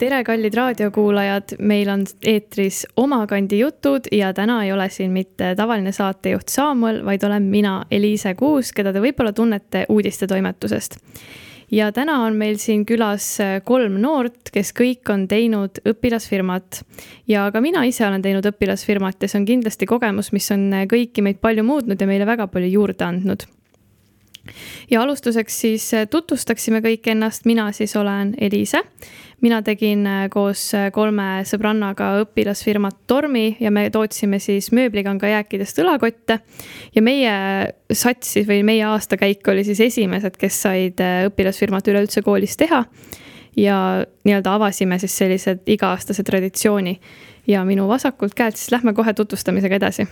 tere, kallid raadiokuulajad, meil on eetris Omakandi jutud ja täna ei ole siin mitte tavaline saatejuht Saamuel, vaid olen mina, Eliise Kuus, keda te võib-olla tunnete uudistetoimetusest ja täna on meil siin külas kolm noort, kes kõik on teinud õpilasfirmat. ja ka mina ise olen teinud õpilasfirmat ja see on kindlasti kogemus, mis on kõiki meid palju muutnud ja meile väga palju juurde andnud ja alustuseks siis tutvustaksime kõik ennast, mina siis olen Eliise. Mina tegin äh, koos äh, kolme sõbrannaga õpilasfirmat Tormi ja me tootsime siis mööblikanga jääkidest õlakotte. ja meie sats siis või meie aastakäik oli siis esimesed, kes said õpilasfirmat üleüldse koolis teha. ja nii-öelda avasime siis sellise iga-aastase traditsiooni ja minu vasakult käelt, siis lähme kohe tutvustamisega edasi.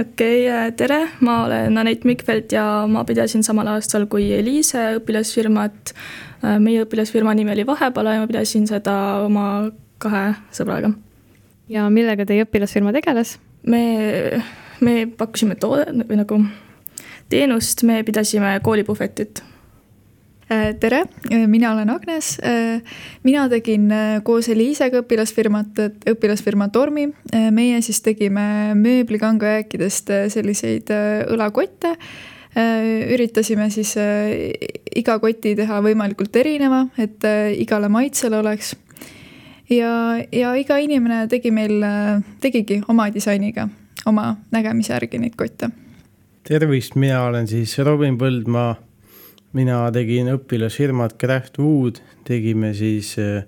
okei okay,, tere, ma olen Anett Mikvelt ja ma pidasin samal aastal kui Eliise õpilasfirmat. Äh, meie õpilasfirma nimi oli Vahepala ja ma pidasin seda oma kahe sõbraga. ja millega teie õpilasfirma tegeles? me, me pakkusime toode või nagu teenust, me pidasime koolipuhvetit Äh, tere, äh, mina olen Agnes. Äh, mina tegin koos Eliisega õpilasfirmat, õpilasfirma Tormi. meie siis tegime mööblikangajääkidest selliseid õlakotte. üritasime siis iga koti teha võimalikult erineva, et igale maitsele oleks. ja, ja iga inimene tegi meil, tegigi oma disainiga, oma nägemise järgi neid kotte. tervist, mina olen siis Robin Põldmaa mina tegin õpilasfirmat Craftwood, tegime siis äh,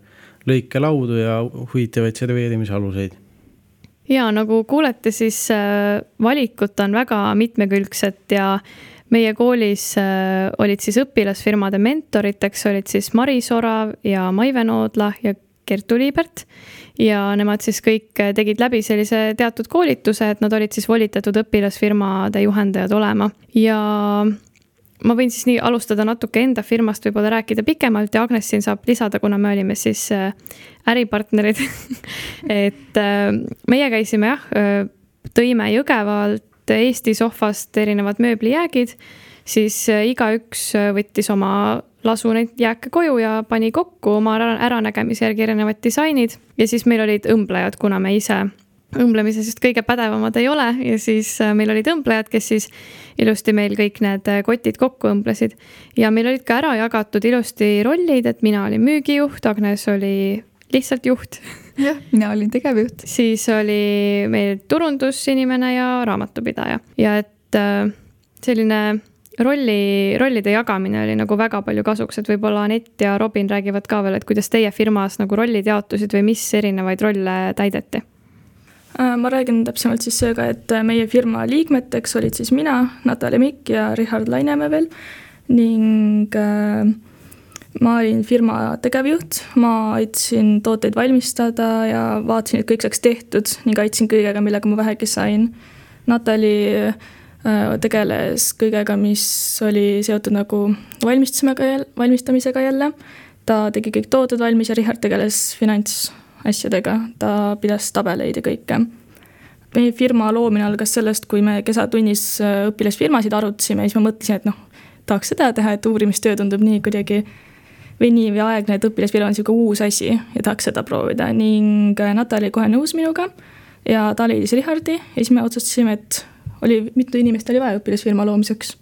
lõikelaudu ja huvitavaid serveerimisaluseid. ja nagu kuulete, siis äh, valikud on väga mitmekülgsed ja meie koolis äh, olid siis õpilasfirmade mentoriteks olid siis Maris Orav ja Maive Noodla ja Kertu Liibert. ja nemad siis kõik tegid läbi sellise teatud koolituse, et nad olid siis volitatud õpilasfirmade juhendajad olema ja ma võin siis nii alustada natuke enda firmast võib-olla rääkida pikemalt ja Agnes siin saab lisada, kuna me olime siis äh, äripartnerid. Et äh, meie käisime jah, äh, tõime Jõgevalt Eesti sohvast erinevad mööblijäägid, siis igaüks võttis oma lasu neid jääke koju ja pani kokku oma äranägemise järgi erinevad disainid. Ja siis meil olid õmblejad, kuna me ise õmblemises just kõige pädevamad ei ole ja siis meil olid õmblejad, kes siis ilusti meil kõik need äh, kotid kokku õmblesid. ja meil olid ka ära jagatud ilusti rollid, et mina olin müügijuht, Agnes oli lihtsalt juht. jah, mina olin tegevjuht. siis oli meil turundusinimene ja raamatupidaja ja et äh, selline rolli, rollide jagamine oli nagu väga palju kasuks, et võib-olla Anett ja Robin räägivad ka veel, et kuidas teie firmas nagu rollid jaotusid või mis erinevaid rolle täideti Äh, ma räägin täpsemalt siis seega, et äh, meie firma liikmeteks olid siis mina, Natalja Mikk ja Richard Lainemäe veel ning äh, ma olin firma tegevjuht, ma aitasin tooteid valmistada ja vaatasin, et kõik saaks tehtud ning aitasin kõigega, millega ma vähegi sain. Natali tegeles kõigega, mis oli seotud nagu valmistusega valmistamisega jälle. ta tegi kõik tooted valmis ja Richard tegeles finants asjadega, ta pidas tabeleid ja kõike. meie firma loomine algas sellest, kui me kesatunnis äh, õpilasfirmasid arutasime ja siis ma mõtlesin, et noh, tahaks seda teha, et uurimistöö tundub nii kuidagi veniv ja aegne, et õpilasfirma on niisugune uus asi ja tahaks seda proovida ning äh, Natali kohe nõus minuga ja ta leidis Richardi ja siis me otsustasime, et oli, mitu inimest oli vaja õpilasfirma loomiseks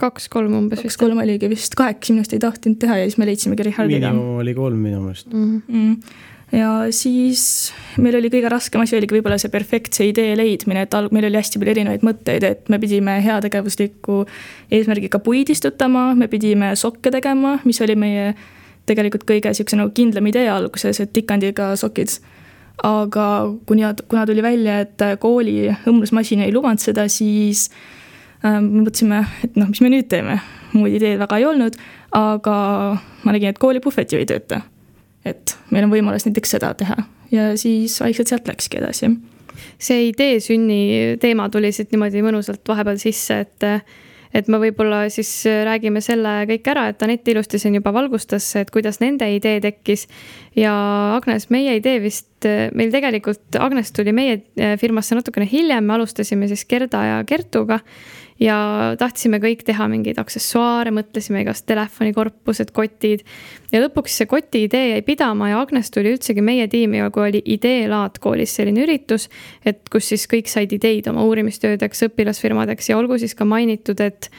kaks-kolm umbes kaks, vist. kaks-kolm oligi vist, kahekesi minu arust ei tahtnud teha ja siis me leidsimegi Richardiga. miinimum oli kolm minu meelest mm. -hmm ja siis meil oli kõige raskem asi oligi võib-olla see perfektse idee leidmine, et alg-, meil oli hästi palju erinevaid mõtteid, et me pidime heategevusliku eesmärgiga puid istutama, me pidime sokke tegema, mis oli meie tegelikult kõige sihukese nagu kindlam idee alguses, et tikandiga sokid. aga kuna, kuna tuli välja, et kooli õmblusmasin ei lubanud seda, siis äh, me mõtlesime, et noh, mis me nüüd teeme, muud ideed väga ei olnud, aga ma nägin, et kooli puhvet ju ei tööta et meil on võimalus näiteks seda teha ja siis vaikselt sealt läkski edasi. see idee sünni teema tuli siit niimoodi mõnusalt vahepeal sisse, et et me võib-olla siis räägime selle kõik ära, et Anett ilusti siin juba valgustas, et kuidas nende idee tekkis. ja Agnes, meie idee vist, meil tegelikult, Agnes tuli meie firmasse natukene hiljem, me alustasime siis Gerda ja Kertuga. Ja tahtsime kõik teha mingeid aksessuaare, mõtlesime igast telefonikorpused, kotid. ja lõpuks see koti idee jäi pidama ja Agnes tuli üldsegi meie tiimi, kui oli ideelaat koolis selline üritus, et kus siis kõik said ideid oma uurimistöödeks, õpilasfirmadeks ja olgu siis ka mainitud, et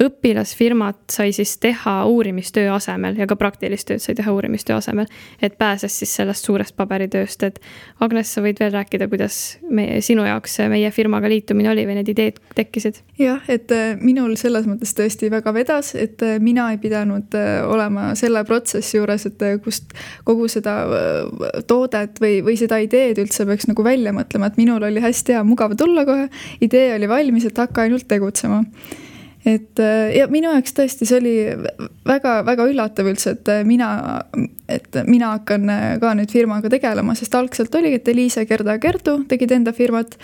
õpilasfirmat sai siis teha uurimistöö asemel ja ka praktilist tööd sai teha uurimistöö asemel. et pääses siis sellest suurest paberitööst, et Agnes, sa võid veel rääkida, kuidas meie, sinu jaoks meie firmaga liitumine oli või need ideed tekkisid? jah, et äh, minul selles mõttes tõesti väga vedas, et äh, mina ei pidanud äh, olema selle protsessi juures, et kust kogu seda toodet või, või seda ideed üldse peaks nagu välja mõtlema, et minul oli hästi hea, mugav tulla kohe, idee oli valmis, et hakka ainult tegutsema et äh, ja minu jaoks tõesti see oli väga-väga üllatav üldse, et äh, mina, et mina hakkan äh, ka nüüd firmaga tegelema, sest algselt oligi, et Eliise, Gerda ja Kertu tegid enda firmat.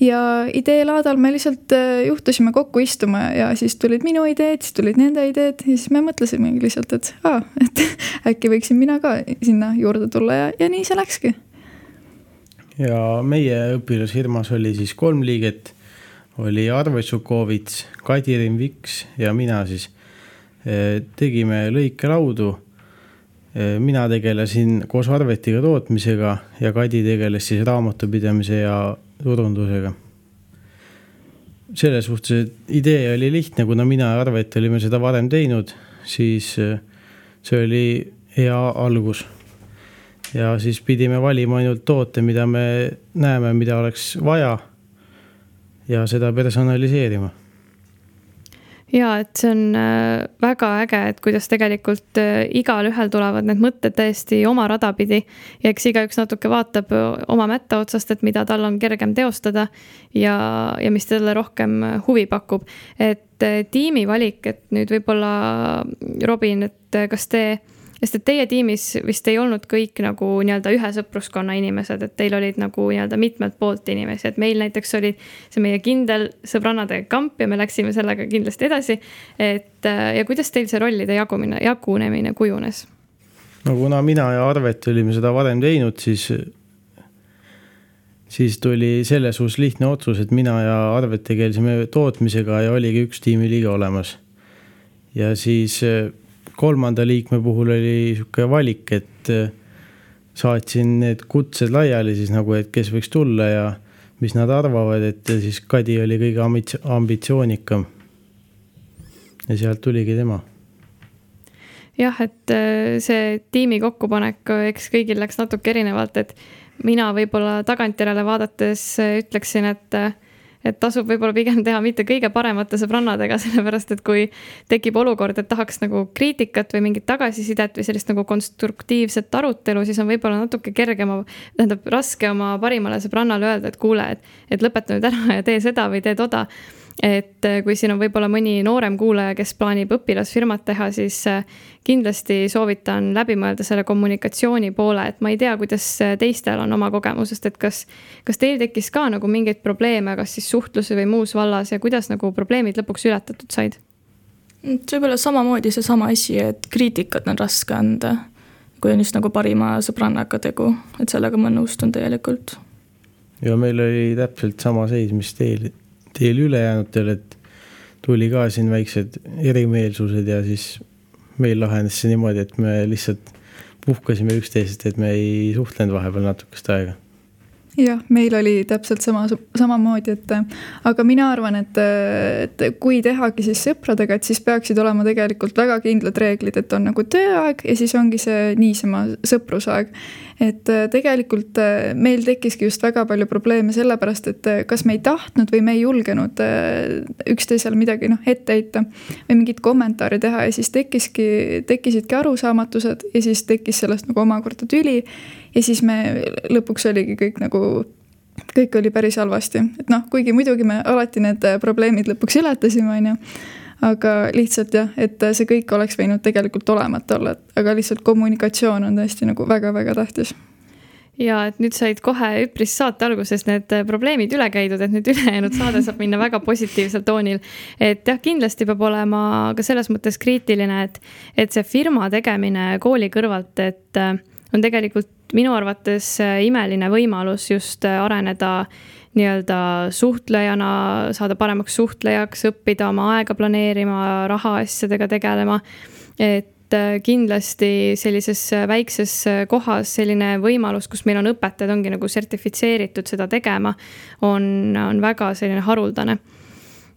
ja ideelaadal me lihtsalt juhtusime kokku istuma ja siis tulid minu ideed, siis tulid nende ideed ja siis me mõtlesimegi lihtsalt, et aa, et äkki võiksin mina ka sinna juurde tulla ja, ja nii see läkski. ja meie õpilasfirmas oli siis kolm liiget oli Arve Šukovits, Kadirin Viks ja mina siis e, tegime lõikelaudu. E, mina tegelesin koos Arvetiga tootmisega ja Kadi tegeles siis raamatupidamise ja turundusega. selles suhtes, et idee oli lihtne, kuna mina ja Arvet olime seda varem teinud, siis e, see oli hea algus ja siis pidime valima ainult toote, mida me näeme, mida oleks vaja ja seda personaliseerima ja et see on äh, väga äge, et kuidas tegelikult äh, igalühel tulevad need mõtted täiesti oma rada pidi. ja eks igaüks natuke vaatab äh, oma mätta otsast, et mida tal on kergem teostada ja, ja mis talle rohkem huvi pakub. et tiimi valik, et nüüd võib-olla Robin, et kas te sest et teie tiimis vist ei olnud kõik nagu nii-öelda ühe sõpruskonna inimesed, et teil olid nagu nii-öelda mitmelt poolt inimesi, et meil näiteks oli see meie kindel sõbrannade kamp ja me läksime sellega kindlasti edasi. et äh, ja kuidas teil see rollide jagumine, jagunemine kujunes? no kuna mina ja Arvet olime seda varem teinud, siis, siis tuli selles suhtes lihtne otsus, et mina ja Arvet tegelesime tootmisega ja oligi üks tiimiliige olemas. ja siis kolmanda liikme puhul oli sihuke valik, et äh, saatsin need kutsed laiali siis nagu, et kes võiks tulla ja mis nad arvavad, et siis Kadi oli kõige ambitsioonikam. ja sealt tuligi tema. jah, et äh, see tiimi kokkupanek, eks kõigil läks natuke erinevalt, et mina võib-olla tagantjärele vaadates ütleksin, et et tasub võib-olla pigem teha mitte kõige paremate sõbrannadega, sellepärast et kui tekib olukord, et tahaks nagu kriitikat või mingit tagasisidet või sellist nagu konstruktiivset arutelu, siis on võib-olla natuke kergem, tähendab raske oma parimale sõbrannale öelda, et kuule, et, et lõpeta nüüd ära ja tee seda või tee toda et äh, kui siin on võib-olla mõni noorem kuulaja, kes plaanib õpilasfirmat teha, siis äh, kindlasti soovitan läbi mõelda selle kommunikatsiooni poole, et ma ei tea, kuidas teistel on oma kogemusest, et kas, kas teil tekkis ka nagu mingeid probleeme, kas siis suhtluse või muus vallas ja kuidas nagu probleemid lõpuks ületatud said? see võib olla samamoodi seesama asi, et kriitikat on raske anda, kui on just nagu parima sõbrannaga tegu, et sellega ma nõustun täielikult. ja meil oli täpselt sama seis, mis teil teil ülejäänutel, et tuli ka siin väiksed erimeelsused ja siis meil lahenes see niimoodi, et me lihtsalt puhkasime üksteisest, et me ei suhtlenud vahepeal natukest aega jah, meil oli täpselt sama, samamoodi, et aga mina arvan, et, et kui tehagi siis sõpradega, et siis peaksid olema tegelikult väga kindlad reeglid, et on nagu tööaeg ja siis ongi see niisama sõprusaeg. et tegelikult meil tekkiski just väga palju probleeme sellepärast, et kas me ei tahtnud või me ei julgenud üksteisele midagi noh ette heita või mingit kommentaari teha ja siis tekkiski, tekkisidki arusaamatused ja siis tekkis sellest nagu omakorda tüli ja siis me lõpuks oligi kõik nagu, kõik oli päris halvasti, et noh, kuigi muidugi me alati need probleemid lõpuks ületasime, on ju aga lihtsalt jah, et see kõik oleks võinud tegelikult olemata olla, aga lihtsalt kommunikatsioon on tõesti nagu väga-väga tähtis. Ja et nüüd said kohe üpris saate alguses need probleemid üle käidud, et nüüd ülejäänud saade saab minna väga positiivsel toonil. et jah, kindlasti peab olema ka selles mõttes kriitiline, et, et see firma tegemine kooli kõrvalt, et on tegelikult minu arvates äh, imeline võimalus just äh, areneda nii-öelda suhtlejana, saada paremaks suhtlejaks, õppida oma aega planeerima, rahaasjadega tegelema. et äh, kindlasti sellises väikses kohas selline võimalus, kus meil on õpetajad, ongi nagu sertifitseeritud seda tegema, on, on väga selline haruldane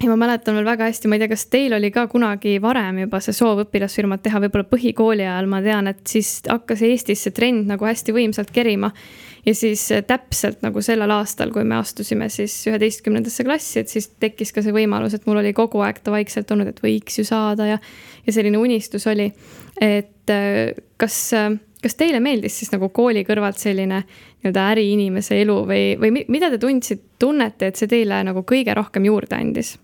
ja ma mäletan veel väga hästi, ma ei tea, kas teil oli ka kunagi varem juba see soov õpilasfirmat teha, võib-olla põhikooli ajal ma tean, et siis hakkas Eestis see trend nagu hästi võimsalt kerima. ja siis täpselt nagu sellel aastal, kui me astusime siis üheteistkümnendasse klassi, et siis tekkis ka see võimalus, et mul oli kogu aeg ta vaikselt olnud, et võiks ju saada ja, ja selline unistus oli. et kas, kas teile meeldis siis nagu kooli kõrvalt selline nii-öelda äriinimese elu või, või mida te tundsite, tunnete, et see teile nagu kõige rohkem juurde andis?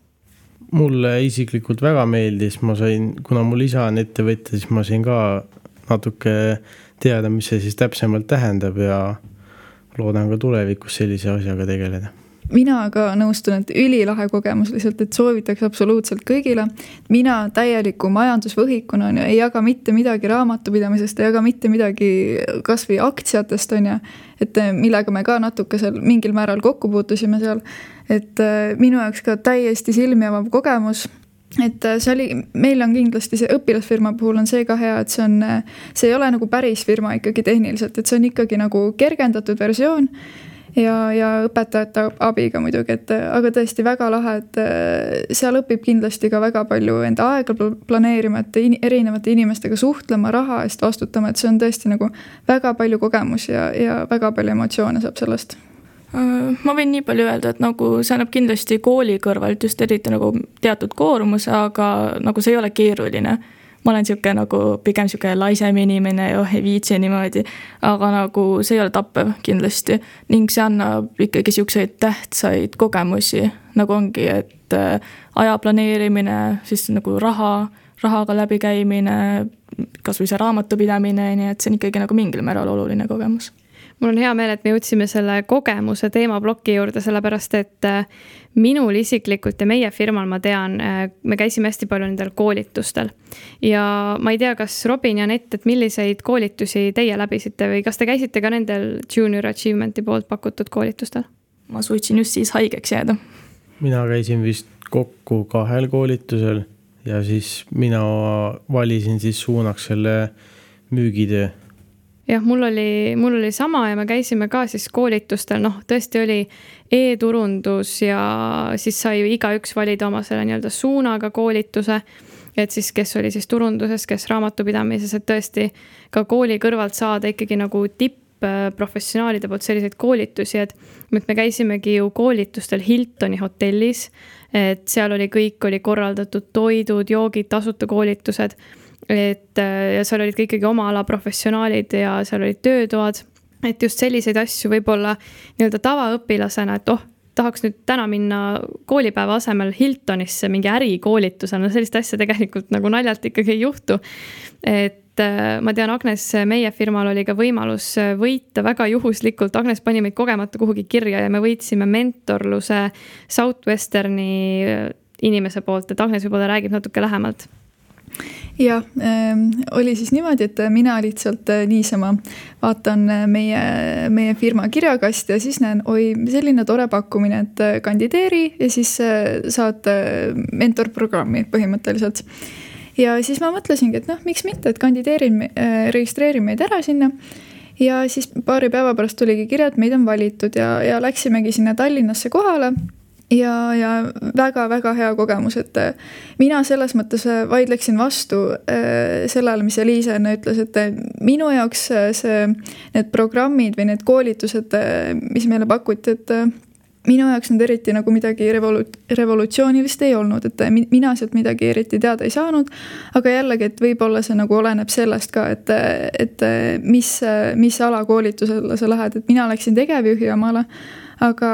Mulle isiklikult väga meeldis, ma sain, kuna mul isa on ettevõtja, siis ma sain ka natuke teada, mis see siis täpsemalt tähendab ja loodan ka tulevikus sellise asjaga tegeleda mina ka nõustun, et ülilahe kogemus lihtsalt, et soovitaks absoluutselt kõigile. mina täieliku majandusvõhikuna on ju, ei jaga mitte midagi raamatupidamisest, ei jaga mitte midagi kasvõi aktsiatest on ju. et millega me ka natuke seal mingil määral kokku puutusime seal et äh, minu jaoks ka täiesti silmi avav kogemus et äh, see oli, meil on kindlasti see õpilasfirma puhul on see ka hea, et see on, see ei ole nagu päris firma ikkagi tehniliselt, et see on ikkagi nagu kergendatud versioon. Ja, ja õpetajate abiga muidugi, et aga tõesti väga lahe, et seal õpib kindlasti ka väga palju enda aega planeerima, et in, erinevate inimestega suhtlema, raha eest vastutama, et see on tõesti nagu väga palju kogemusi ja, ja väga palju emotsioone saab sellest Äh, ma võin nii palju öelda, et nagu see annab kindlasti kooli kõrvalt just eriti nagu teatud koormuse, aga nagu see ei ole keeruline. Ma olen sihuke nagu pigem sihuke laisem inimene ja oh ei viitsi niimoodi, aga nagu see ei ole tappev kindlasti. Ning see annab ikkagi siukseid tähtsaid kogemusi, nagu ongi, et äh, aja planeerimine, siis nagu raha, rahaga läbikäimine, kasvõi see raamatupidamine, nii et see on ikkagi nagu mingil määral oluline kogemus mul on hea meel, et me jõudsime selle kogemuse teemaploki juurde, sellepärast et äh, minul isiklikult ja meie firmal, ma tean, äh, me käisime hästi palju nendel koolitustel. ja ma ei tea, kas Robin ja Anett, et milliseid koolitusi teie läbisite või kas te käisite ka nendel Junior Achievement'i poolt pakutud koolitustel? ma suutsin just siis haigeks jääda. mina käisin vist kokku kahel koolitusel ja siis mina valisin siis suunaks selle müügitöö jah, mul oli, mul oli sama ja me käisime ka siis koolitustel, noh, tõesti oli e-turundus ja siis sai igaüks valida oma selle nii-öelda suunaga koolituse. et siis, kes oli siis turunduses, kes raamatupidamises, et tõesti ka kooli kõrvalt saada ikkagi nagu tippprofessionaalide poolt selliseid koolitusi, et. et me käisimegi ju koolitustel Hiltoni hotellis, et seal oli kõik oli korraldatud toidud, joogid, tasuta koolitused et äh, ja seal olid ka ikkagi oma ala professionaalid ja seal olid töötoad. et just selliseid asju võib-olla nii-öelda tavaõpilasena, et oh, tahaks nüüd täna minna koolipäeva asemel Hiltonisse mingi ärikoolitusele, no sellist asja tegelikult nagu naljalt ikkagi ei juhtu. et äh, ma tean, Agnes, meie firmal oli ka võimalus võita väga juhuslikult, Agnes pani meid kogemata kuhugi kirja ja me võitsime mentorluse Southwesterni äh, inimese poolt, et Agnes võib-olla räägib natuke lähemalt jah äh,, oli siis niimoodi, et mina lihtsalt äh, niisama vaatan äh, meie, meie firma kirjakasti ja siis näen, oi, selline tore pakkumine, et äh, kandideeri ja siis saad mentorprogrammi põhimõtteliselt. ja siis ma mõtlesingi, et noh, miks mitte, et kandideerin registreerin meid ära sinna ja siis paari päeva pärast tuligi kiri, et meid on valitud ja, ja läksimegi sinna Tallinnasse kohale ja, ja väga-väga hea kogemus, et äh, mina selles mõttes äh, vaidleksin vastu äh, sellele, mis Eliise enne ütles, et minu jaoks see, need programmid või need koolitused, mis meile pakuti, et minu jaoks need eriti nagu midagi revolu-, revolutsioonilist ei olnud, et mina sealt midagi eriti teada ei saanud. aga jällegi, et võib-olla see nagu oleneb sellest ka, et, et mis, mis alakoolitusele sa lähed, et mina läksin tegevjuhi omale aga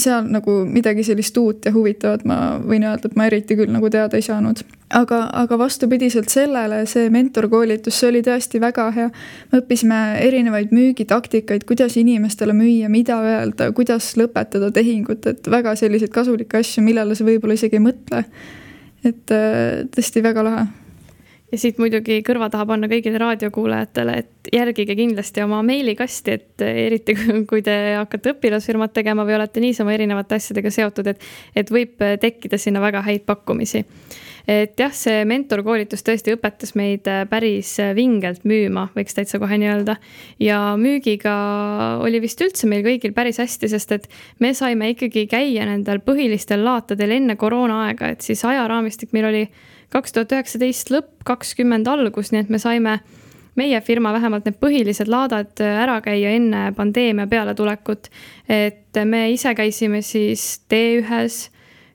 seal nagu midagi sellist uut ja huvitavat ma võin öelda, et ma eriti küll nagu teada ei saanud. aga, aga vastupidiselt sellele, see mentorkoolitus, see oli tõesti väga hea. me õppisime erinevaid müügitaktikaid, kuidas inimestele müüa, mida öelda, kuidas lõpetada tehingut, et väga selliseid kasulikke asju, millele sa võib-olla isegi ei mõtle. et äh, tõesti väga lahe ja siit muidugi kõrva taha panna kõigile raadiokuulajatele, et järgige kindlasti oma meilikasti, et eriti kui te hakkate õpilasfirmat tegema või olete niisama erinevate asjadega seotud, et, et võib tekkida sinna väga häid pakkumisi. Et jah, see mentorkoolitus tõesti õpetas meid päris vingelt müüma, võiks täitsa kohe nii öelda. ja müügiga oli vist üldse meil kõigil päris hästi, sest et me saime ikkagi käia nendel põhilistel laatadel enne koroona aega, et siis ajaraamistik meil oli kaks tuhat üheksateist lõpp, kakskümmend algus, nii et me saime, meie firma vähemalt need põhilised laadad ära käia enne pandeemia pealetulekut. et me ise käisime siis T1-s,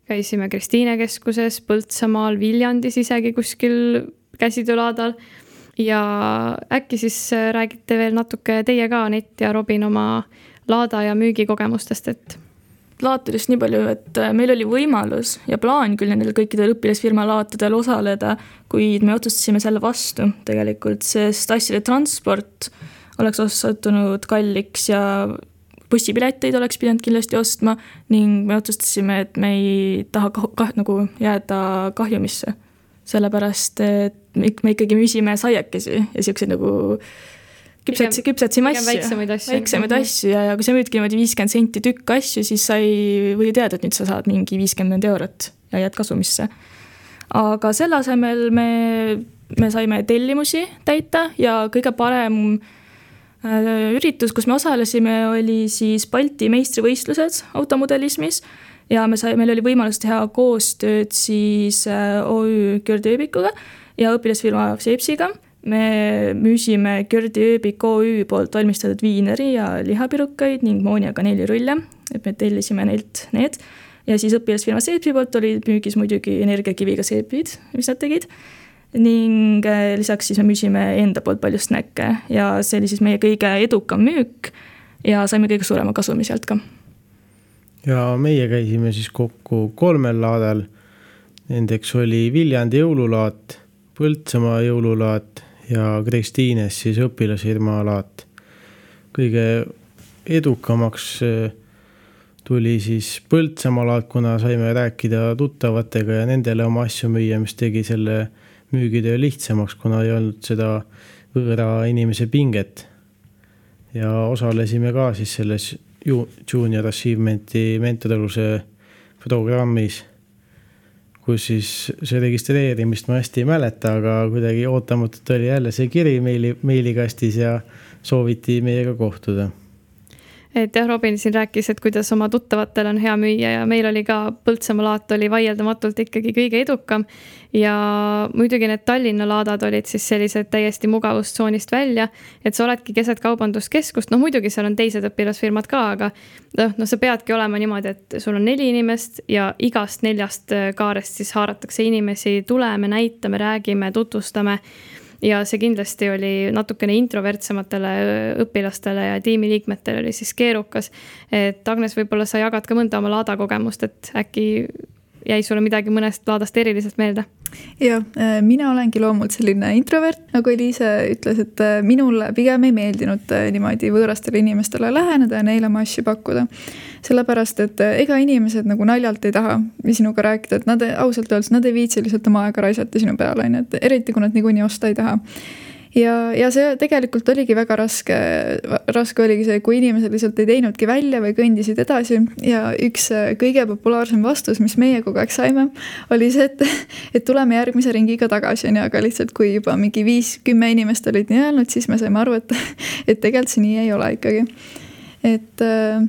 käisime Kristiine keskuses, Põltsamaal, Viljandis isegi kuskil käsitöölaadal. ja äkki siis räägite veel natuke teie ka, Anett ja Robin, oma laada ja müügikogemustest, et laatadest nii palju, et äh, meil oli võimalus ja plaan küll nendel kõikidel õpilasfirma laatadel osaleda, kuid me otsustasime selle vastu tegelikult, sest asjade transport oleks osutunud kalliks ja bussipileteid oleks pidanud kindlasti ostma ning me otsustasime, et me ei taha kah, kah, nagu jääda kahjumisse. sellepärast, et me ikkagi müüsime saiakesi ja siukseid nagu küpset, küpsetsime asju, väiksemaid asju, väiksemaid -hmm. asju ja, ja kui sa müüdki niimoodi viiskümmend senti tükk asju, siis sa ei või teada, et nüüd sa saad mingi viiskümmend eurot ja jääd kasumisse. aga selle asemel me, me saime tellimusi täita ja kõige parem üritus, kus me osalesime, oli siis Balti meistrivõistlused automodelismis ja me sai, meil oli võimalus teha koostööd siis äh, OÜ Gürdi ööbikuga ja õpilasfirma Seepsiga me müüsime Gördi ööbik OÜ poolt valmistatud viineri ja lihapirukaid ning mooni ja kaneelirulle, et me tellisime neilt need. ja siis õpilasfirma Seepi poolt olid müügis muidugi energiakiviga seepid, mis nad tegid. Ning äh, lisaks siis me müüsime enda poolt palju snäkke ja see oli siis meie kõige edukam müük ja saime kõige suurema kasumi sealt ka. ja meie käisime siis kokku kolmel laadal. Nendeks oli Viljandi jõululaat, Põltsamaa jõululaat ja Kristiines siis õpilasfirma alaat. kõige edukamaks äh, tuli siis Põltsamaa laat, kuna saime rääkida tuttavatega ja nendele oma asju müüa, mis tegi selle müügitöö lihtsamaks, kuna ei olnud seda võõra inimese pinget. ja osalesime ka siis selles Junior Achievement'i mentorluse programmis kus siis see registreerimist ma hästi ei mäleta, aga kuidagi ootamatult oli jälle see kiri meili, meilikastis ja sooviti meiega kohtuda et jah, Robin siin rääkis, et kuidas oma tuttavatel on hea müüa ja meil oli ka Põltsamaa laat oli vaieldamatult ikkagi kõige edukam. ja muidugi need Tallinna laadad olid siis sellised täiesti mugavustsoonist välja, et sa oledki keset kaubanduskeskust, noh muidugi seal on teised õpilasfirmad ka, aga noh, noh, sa peadki olema niimoodi, et sul on neli inimest ja igast neljast kaarest siis haaratakse inimesi, tuleme, näitame, räägime, tutvustame ja see kindlasti oli natukene introvertsematele õpilastele ja tiimiliikmetele oli siis keerukas. et Agnes, võib-olla sa jagad ka mõnda oma laada kogemust, et äkki jäi sulle midagi mõnest laadast eriliselt meelde? jah, äh, mina olengi loomult selline introvert, nagu Eliise ütles, et äh, minule pigem ei meeldinud äh, niimoodi võõrastele inimestele läheneda ja neile oma asju pakkuda. sellepärast, et ega inimesed nagu naljalt ei taha sinuga rääkida, et nad ausalt öeldes, nad ei viitsi lihtsalt oma aega raisata sinu peale, on ju, et eriti kui nad niikuinii osta ei taha ja, ja see tegelikult oligi väga raske, raske oligi see, kui inimesed lihtsalt ei teinudki välja või kõndisid edasi ja üks äh, kõige populaarsem vastus, mis meie kogu aeg saime, oli see, et, et tuleme järgmise ringiga tagasi, on ju, aga lihtsalt kui juba mingi viis-kümme inimest olid nii öelnud, siis me saime aru, et, et tegelikult see nii ei ole ikkagi. et äh,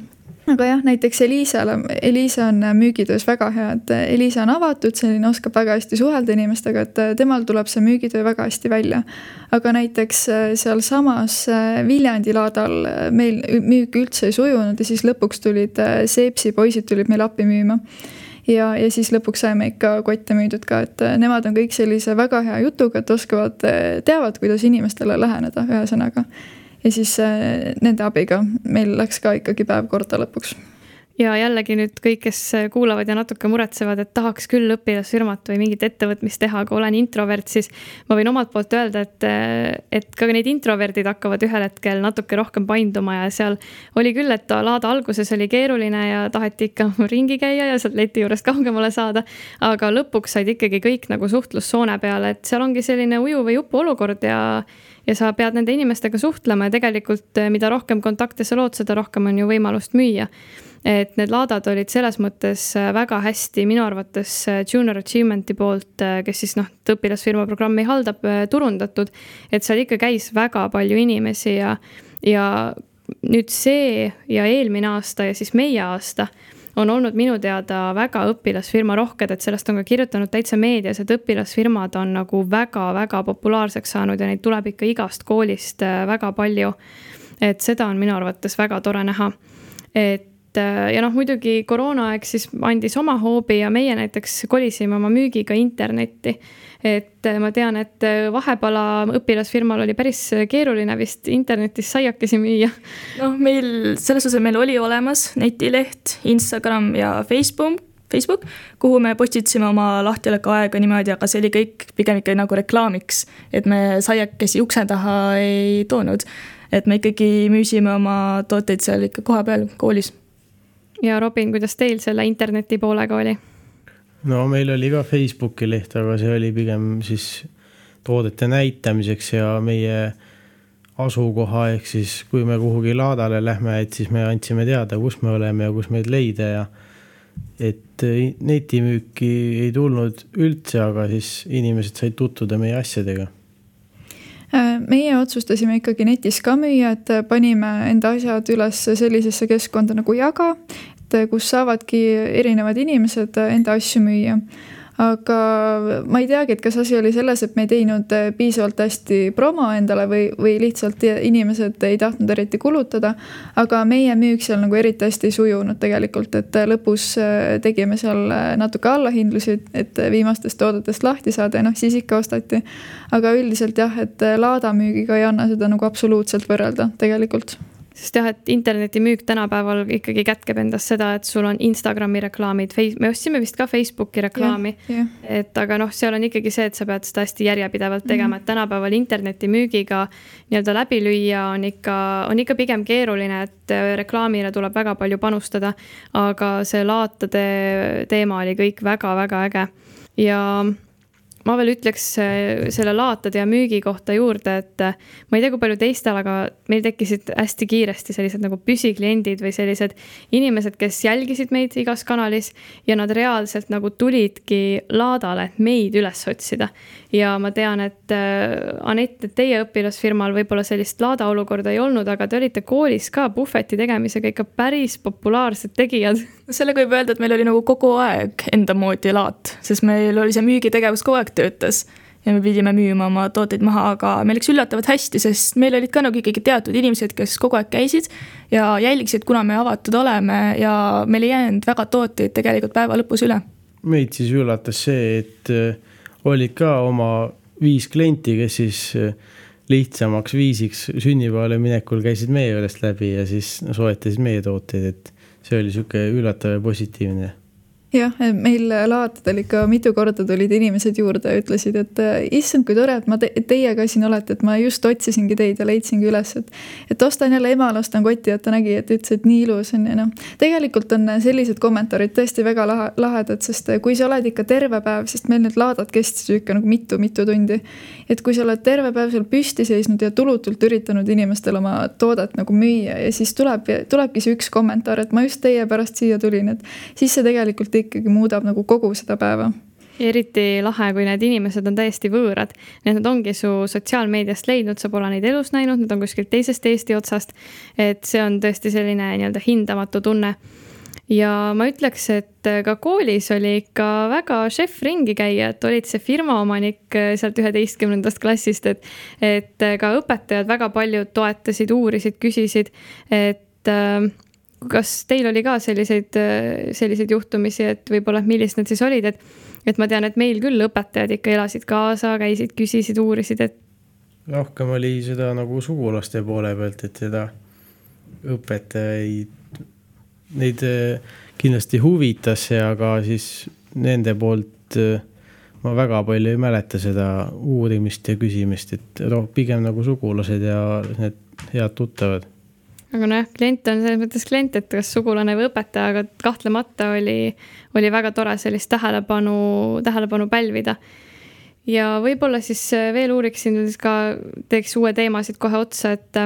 aga jah, näiteks Eliisale, Eliisa on müügitöös väga hea, et Eliisa on avatud, selline, oskab väga hästi suhelda inimestega, et temal tuleb see müügitöö väga hästi välja. aga näiteks äh, sealsamas äh, Viljandi laadal äh, meil müük üldse ei sujunud ja siis lõpuks tulid Seepsi poisid tulid meile appi müüma ja, ja siis lõpuks saime ikka kotte müüdud ka, et nemad on kõik sellise väga hea jutuga, et oskavad, teavad, kuidas inimestele läheneda, ühesõnaga ja siis äh, nende abiga meil läks ka ikkagi päev korda lõpuks ja jällegi nüüd kõik, kes kuulavad ja natuke muretsevad, et tahaks küll õpilasfirmat või mingit ettevõtmist teha, aga olen introvert, siis ma võin omalt poolt öelda, et, et ka need introverdid hakkavad ühel hetkel natuke rohkem painduma ja seal oli küll, et laada alguses oli keeruline ja taheti ikka ringi käia ja sealt leti juurest kaugemale saada. aga lõpuks said ikkagi kõik nagu suhtlussoone peale, et seal ongi selline uju või jupu olukord ja ja sa pead nende inimestega suhtlema ja tegelikult mida rohkem kontakte sa lood, seda rohkem on ju võimalust müüa et need laadad olid selles mõttes äh, väga hästi minu arvates äh, Junior Achievement'i poolt, kes siis noh, õpilasfirma programmi haldab, turundatud. et seal ikka käis väga palju inimesi ja, ja nüüd see ja eelmine aasta ja siis meie aasta on olnud minu teada väga õpilasfirma rohked, et sellest on ka kirjutanud täitsa meedias, et õpilasfirmad on nagu väga-väga populaarseks saanud ja neid tuleb ikka igast koolist väga palju. et seda on minu arvates väga tore näha. et äh, ja noh, muidugi koroonaaeg siis andis oma hoobi ja meie näiteks kolisime oma müügiga internetti. et äh, ma tean, et äh, Vahepala õpilasfirmal oli päris keeruline vist internetis saiakesi müüa. noh, meil selles osas meil oli olemas netileht, Instagram ja Facebook Facebook, kuhu me postitasime oma lahtioleka aega niimoodi, aga see oli kõik pigem ikka nagu reklaamiks, et me saiakesi ukse taha ei toonud. et me ikkagi müüsime oma tooteid seal ikka kohapeal koolis ja Robin, kuidas teil selle interneti poolega oli? no meil oli ka Facebooki leht, aga see oli pigem siis toodete näitamiseks ja meie asukoha, ehk siis kui me kuhugi laadale lähme, et siis me andsime teada, kus me oleme ja kus meid leida ja et netimüüki ei tulnud üldse, aga siis inimesed said tutvuda meie asjadega meie otsustasime ikkagi netis ka müüa, et panime enda asjad üles sellisesse keskkonda nagu Jaga, et kus saavadki erinevad inimesed enda asju müüa aga ma ei teagi, et kas asi oli selles, et me ei teinud äh, piisavalt hästi promo endale või, või lihtsalt inimesed ei tahtnud eriti kulutada. aga meie müük seal nagu eriti hästi ei sujunud tegelikult, et äh, lõpus äh, tegime seal natuke allahindlusi, et viimastest toodetest lahti saada ja noh, siis ikka ostati. aga üldiselt jah, et laadamüügiga ei anna seda nagu absoluutselt võrrelda tegelikult sest jah, et internetimüük tänapäeval ikkagi kätkeb endas seda, et sul on Instagrami reklaamid, me ostsime vist ka Facebooki reklaami. et aga noh, seal on ikkagi see, et sa pead seda hästi järjepidevalt mhm. tegema mm, -hmm. et tänapäeval internetimüügiga nii-öelda läbi lüüa on ikka, on ikka pigem keeruline, et äh, reklaamile tuleb väga palju panustada. aga see laatade teema oli kõik väga-väga äge ja ma veel ütleks äh, selle laatade ja müügi kohta juurde, et äh, ma ei tea, kui palju teistel, aga meil tekkisid hästi kiiresti sellised nagu püsikliendid või sellised inimesed, kes jälgisid meid igas kanalis ja nad reaalselt nagu tulidki laadale, et meid üles otsida. ja ma tean, et äh, Anett, et teie õpilasfirmal võib-olla sellist laada olukorda ei olnud, aga te olite koolis ka puhveti tegemisega ikka päris populaarsed tegijad. sellega võib öelda, et meil oli nagu kogu aeg enda moodi laat, sest meil oli see müügitegevus kogu aeg töötas ja me pidime müüma oma tooteid maha, aga meil läks üllatavalt hästi, sest meil olid ka nagu ikkagi teatud inimesed, kes kogu aeg käisid ja jälgisid, kuna me avatud oleme ja meil ei jäänud väga tooteid tegelikult päeva lõpus üle. meid siis üllatas see, et äh, olid ka oma viis klienti, kes siis äh, lihtsamaks viisiks sünnipäevale minekul käisid meie juurest läbi ja siis soetasid meie tooteid, et see oli sihuke üllatav ja positiivne jah, meil laatadel ikka mitu korda tulid inimesed juurde ja ütlesid, et äh, issand, kui tore, et ma te, teie ka siin olete, et ma just otsisingi teid ja leidsingi üles, et. et ostan jälle emale, ostan kotti, et ta nägi, et ütles, et nii ilus on ja noh. tegelikult on sellised kommentaarid tõesti väga lahe, lahedad, sest kui sa oled ikka terve päev, sest meil need laadad kestsid ikka nagu mitu-mitu tundi. et kui sa oled terve päev seal püsti seisnud ja tulutult üritanud inimestele oma toodet nagu müüa ja siis tuleb, tulebki see üks kommentaar, et ma just teie pärast siia tulin, et siis see tegelikult ikkagi muudab nagu kogu seda päeva eriti lahe, kui need inimesed on täiesti võõrad. Need nad ongi su sotsiaalmeediast leidnud, sa pole neid elus näinud, nad on kuskilt teisest Eesti otsast. et see on tõesti selline nii-öelda hindamatu tunne. ja ma ütleks, et ka koolis oli ikka väga šef ringi käia, et olid see firma omanik sealt üheteistkümnendast klassist, et, et ka õpetajad väga paljud toetasid, uurisid, küsisid, et äh, kas teil oli ka selliseid, selliseid juhtumisi, et võib-olla, millised need siis olid, et, et ma tean, et meil küll õpetajad ikka elasid kaasa, käisid, küsisid, uurisid, et. rohkem oli seda nagu sugulaste poole pealt, et seda õpetajaid neid kindlasti huvitas see, aga siis nende poolt ma väga palju ei mäleta seda uurimist ja küsimist, et noh, pigem nagu sugulased ja need head tuttavad. Aga nojah, klient on selles mõttes klient, et kas sugulane või õpetaja, aga kahtlemata oli, oli väga tore sellist tähelepanu, tähelepanu pälvida. ja võib-olla siis veel uuriksin ka, teeks uue teema siit kohe otsa, et,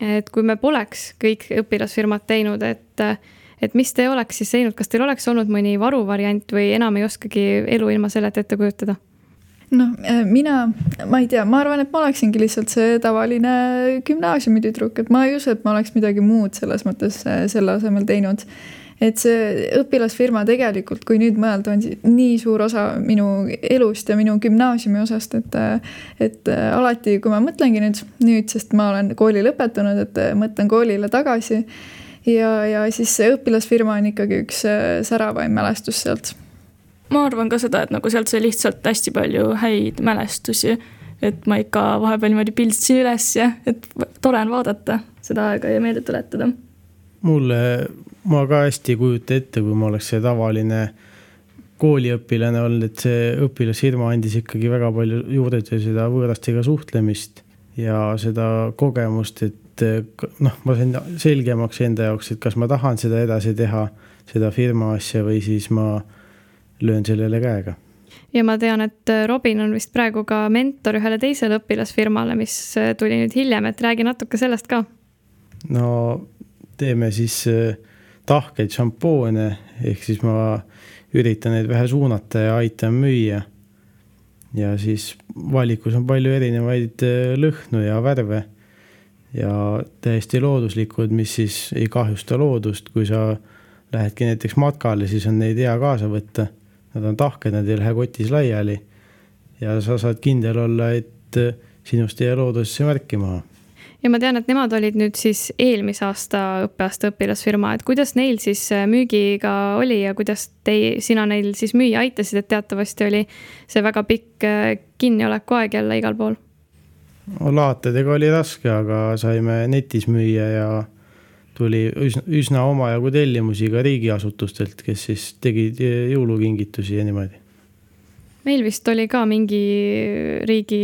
et kui me poleks kõik õpilasfirmad teinud, et et mis te oleks siis teinud, kas teil oleks olnud mõni varuvariant või enam ei oskagi elu ilma selleta ette kujutada? Noh, äh, mina, ma ei tea, ma arvan, et ma oleksingi lihtsalt see tavaline gümnaasiumitüdruk, et ma ei usu, et ma oleks midagi muud selles mõttes äh, selle asemel teinud. et see õpilasfirma tegelikult, kui nüüd mõelda, on nii suur osa minu elust ja minu gümnaasiumi osast, et äh, et alati, kui ma mõtlengi nüüd, nüüd, sest ma olen kooli lõpetanud, et mõtlen koolile tagasi ja, ja siis see õpilasfirma on ikkagi üks säravaim mälestus sealt ma arvan ka seda, et nagu sealt sai lihtsalt hästi palju häid mälestusi. et ma ikka vahepeal niimoodi pildstasin üles ja, et tore on vaadata seda aega ja meelde tuletada. mulle, ma ka hästi ei kujuta ette, kui ma oleks see tavaline kooliõpilane olnud, et see õpilasfirma andis ikkagi väga palju juurde seda võõrastega suhtlemist ja seda kogemust, et noh, ma sain selgemaks enda jaoks, et kas ma tahan seda edasi teha, seda firma asja või siis ma löön sellele käega. ja ma tean, et äh, Robin on vist praegu ka mentor ühele teisele õpilasfirmale, mis äh, tuli nüüd hiljem, et räägi natuke sellest ka. no teeme siis äh, tahkeid šampoone, ehk siis ma üritan neid vähe suunata ja aitan müüa. ja siis valikus on palju erinevaid lõhnu ja värve ja täiesti looduslikud, mis siis ei kahjusta loodust, kui sa lähedki näiteks matkale, siis on neid hea kaasa võtta nad on tahked, nad ei lähe kotis laiali. ja sa saad kindel olla, et äh, sinust ei jää loodusesse märki maha. ja ma tean, et nemad olid nüüd siis eelmise aasta õppeaasta õpilasfirma, et kuidas neil siis äh, müügiga oli ja kuidas teie, sina neil siis müüa aitasid, et teatavasti oli see väga pikk äh, kinnioleku aeg jälle igal pool? laatedega oli raske, aga saime netis müüa ja tuli üsna, üsna omajagu tellimusi ka riigiasutustelt, kes siis tegid jõulukingitusi ja niimoodi. meil vist oli ka mingi riigi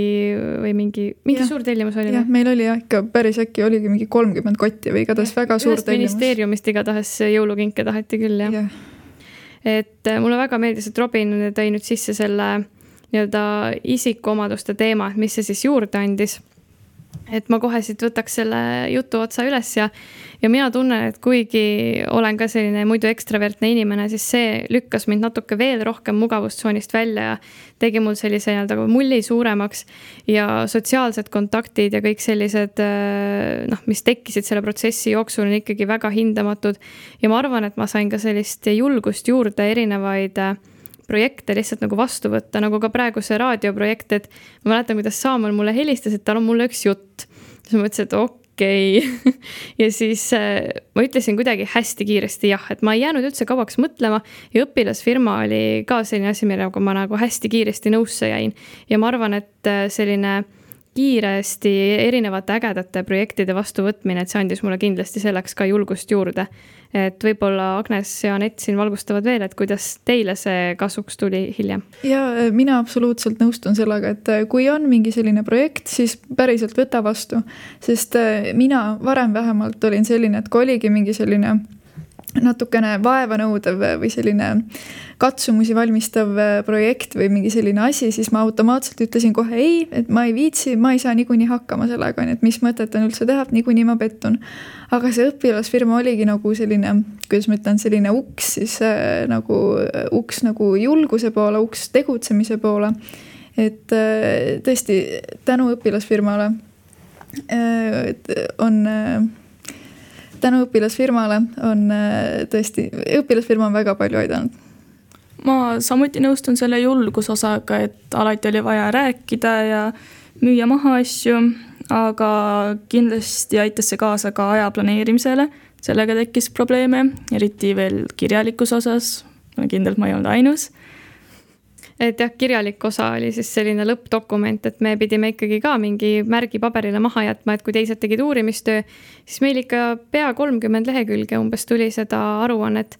või mingi, mingi ja, suur tellimus oli? jah, meil oli jah, ikka päris äkki oligi mingi kolmkümmend kotti või igatahes väga suur tellimus. ministeeriumist igatahes jõulukinke taheti küll, jah ja. et äh, mulle väga meeldis, et Robin tõi nüüd sisse selle nii-öelda isikuomaduste teema, et mis see siis juurde andis et ma kohe siit võtaks selle jutu otsa üles ja, ja mina tunnen, et kuigi olen ka selline muidu ekstravertne inimene, siis see lükkas mind natuke veel rohkem mugavustsoonist välja ja tegi mul sellise nii-öelda mulli suuremaks. ja sotsiaalsed kontaktid ja kõik sellised äh, noh, mis tekkisid selle protsessi jooksul, on ikkagi väga hindamatud. ja ma arvan, et ma sain ka sellist julgust juurde erinevaid äh, projekte lihtsalt nagu vastu võtta, nagu ka praegu see raadioprojekt, et ma mäletan, kuidas Saamäel mulle helistas, et tal on mulle üks jutt. siis ma mõtlesin, et okei okay. ja siis äh, ma ütlesin kuidagi hästi kiiresti jah, et ma ei jäänud üldse kauaks mõtlema ja õpilasfirma oli ka selline asi, millega ma nagu hästi kiiresti nõusse jäin. ja ma arvan, et äh, selline kiiresti erinevate ägedate projektide vastuvõtmine, et see andis mulle kindlasti selleks ka julgust juurde et võib-olla Agnes ja Anett siin valgustavad veel, et kuidas teile see kasuks tuli hiljem? ja äh, mina absoluutselt nõustun sellega, et äh, kui on mingi selline projekt, siis päriselt võta vastu. sest äh, mina varem vähemalt olin selline, et kui oligi mingi selline natukene vaevanõudev või selline katsumusi valmistav projekt või mingi selline asi, siis ma automaatselt ütlesin kohe ei, et ma ei viitsi, ma ei saa niikuinii hakkama sellega, onju, et mis mõtet on üldse teha, et niikuinii ma pettun aga see õpilasfirma oligi nagu selline, kuidas ma ütlen, selline uks siis äh, nagu uks nagu julguse poole, uks tegutsemise poole. et äh, tõesti tänu õpilasfirmale äh, on äh, tänu õpilasfirmale on äh, tõesti, õpilasfirma on väga palju aidanud. Ma samuti nõustun selle julgusosaga, et alati oli vaja rääkida ja müüa maha asju aga kindlasti aitas see kaasa ka aja planeerimisele, sellega tekkis probleeme, eriti veel kirjalikus osas, ma olen kindel, et ma ei olnud ainus et jah, kirjalik osa oli siis selline lõppdokument, et me pidime ikkagi ka mingi märgi paberile maha jätma, et kui teised tegid uurimistöö, siis meil ikka pea kolmkümmend lehekülge umbes tuli seda aruannet.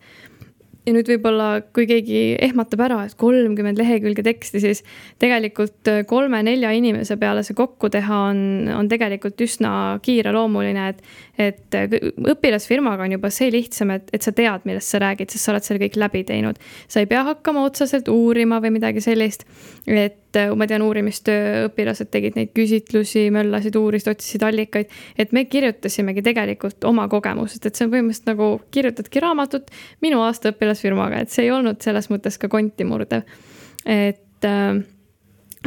Ja nüüd võib-olla, kui keegi ehmatab ära, et kolmkümmend lehekülge teksti, siis tegelikult kolme-nelja inimese peale see kokku teha on, on tegelikult üsna kiireloomuline, et et äh, õpilasfirmaga on juba see lihtsam, et, et sa tead, millest sa räägid, sest sa oled selle kõik läbi teinud. sa ei pea hakkama otseselt uurima või midagi sellist. et äh, ma tean, uurimistöö õpilased tegid neid küsitlusi, möllasid, uurisid, otsisid allikaid. et me kirjutasimegi tegelikult oma kogemusest, et see on põhimõtteliselt nagu kirjutadki raamatut minu aasta õpilasfirmaga, et see ei olnud selles mõttes ka konti murdev. et äh,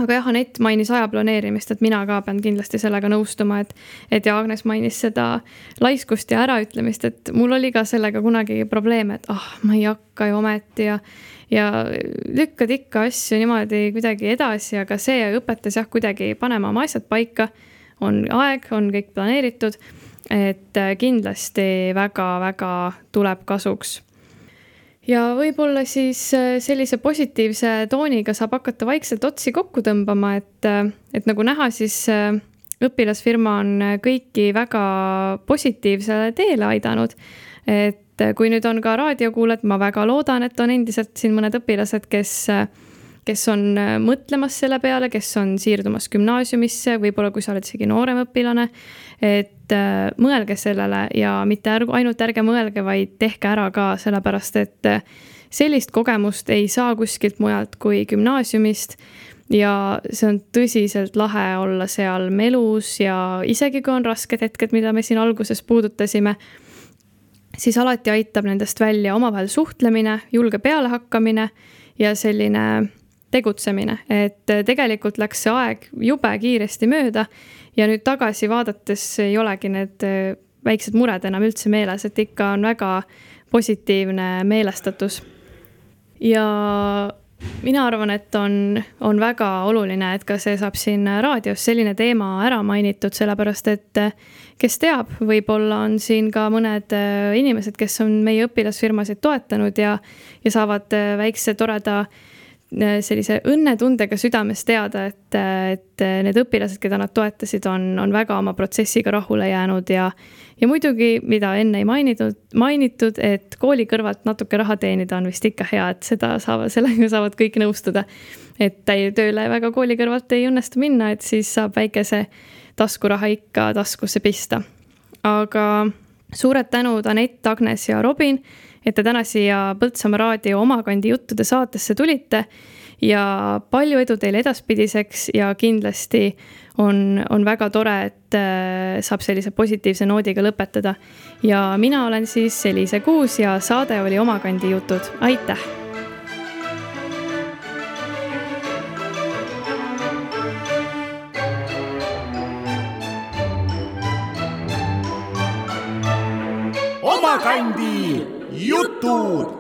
aga jah, Anett mainis aja planeerimist, et mina ka pean kindlasti sellega nõustuma, et, et ja Agnes mainis seda laiskust ja äraütlemist, et mul oli ka sellega kunagi probleeme, et ah oh,, ma ei hakka ju ometi ja, ja lükkad ikka asju niimoodi kuidagi edasi, aga see õpetas jah, kuidagi panema oma asjad paika. on aeg, on kõik planeeritud, et kindlasti väga-väga tuleb kasuks ja võib-olla siis äh, sellise positiivse tooniga saab hakata vaikselt otsi kokku tõmbama, et, äh, et nagu näha, siis äh, õpilasfirma on kõiki väga positiivsele teele aidanud. et kui nüüd on ka raadiokuulajad, ma väga loodan, et on endiselt siin mõned õpilased, kes kes on mõtlemas selle peale, kes on siirdumas gümnaasiumisse, võib-olla kui sa oled isegi noorem õpilane, et äh, mõelge sellele ja mitte ärgu, ainult ärge mõelge, vaid tehke ära ka, sellepärast et äh, sellist kogemust ei saa kuskilt mujalt kui gümnaasiumist. Ja see on tõsiselt lahe olla seal melus ja isegi kui on rasked hetked, mida me siin alguses puudutasime, siis alati aitab nendest välja omavahel suhtlemine, julge pealehakkamine ja selline tegutsemine, et tegelikult läks see aeg jube kiiresti mööda ja nüüd tagasi vaadates ei olegi need äh, väiksed mured enam üldse meeles, et ikka on väga positiivne meelestatus. ja mina arvan, et on, on väga oluline, et ka see saab siin raadios selline teema ära mainitud, sellepärast et äh, kes teab, võib-olla on siin ka mõned äh, inimesed, kes on meie õpilasfirmasid toetanud ja, ja saavad väikse toreda äh, sellise õnnetundega südames teada, et, et need õpilased, keda nad toetasid, on, on väga oma protsessiga rahule jäänud ja ja muidugi, mida enne ei mainitud, mainitud, et kooli kõrvalt natuke raha teenida on vist ikka hea, et seda saavad, sellega saavad kõik nõustuda. et tööle väga kooli kõrvalt ei õnnestu minna, et siis saab väikese taskuraha ikka taskusse pista. aga suured tänud, Anett, Agnes ja Robin et te täna siia Põltsamaa raadio Omakandi juttude saatesse tulite ja palju edu teile edaspidiseks ja kindlasti on, on väga tore, et äh, saab sellise positiivse noodiga lõpetada. ja mina olen siis Eliise Kuus ja saade oli Omakandi jutud, aitäh omakandi jutud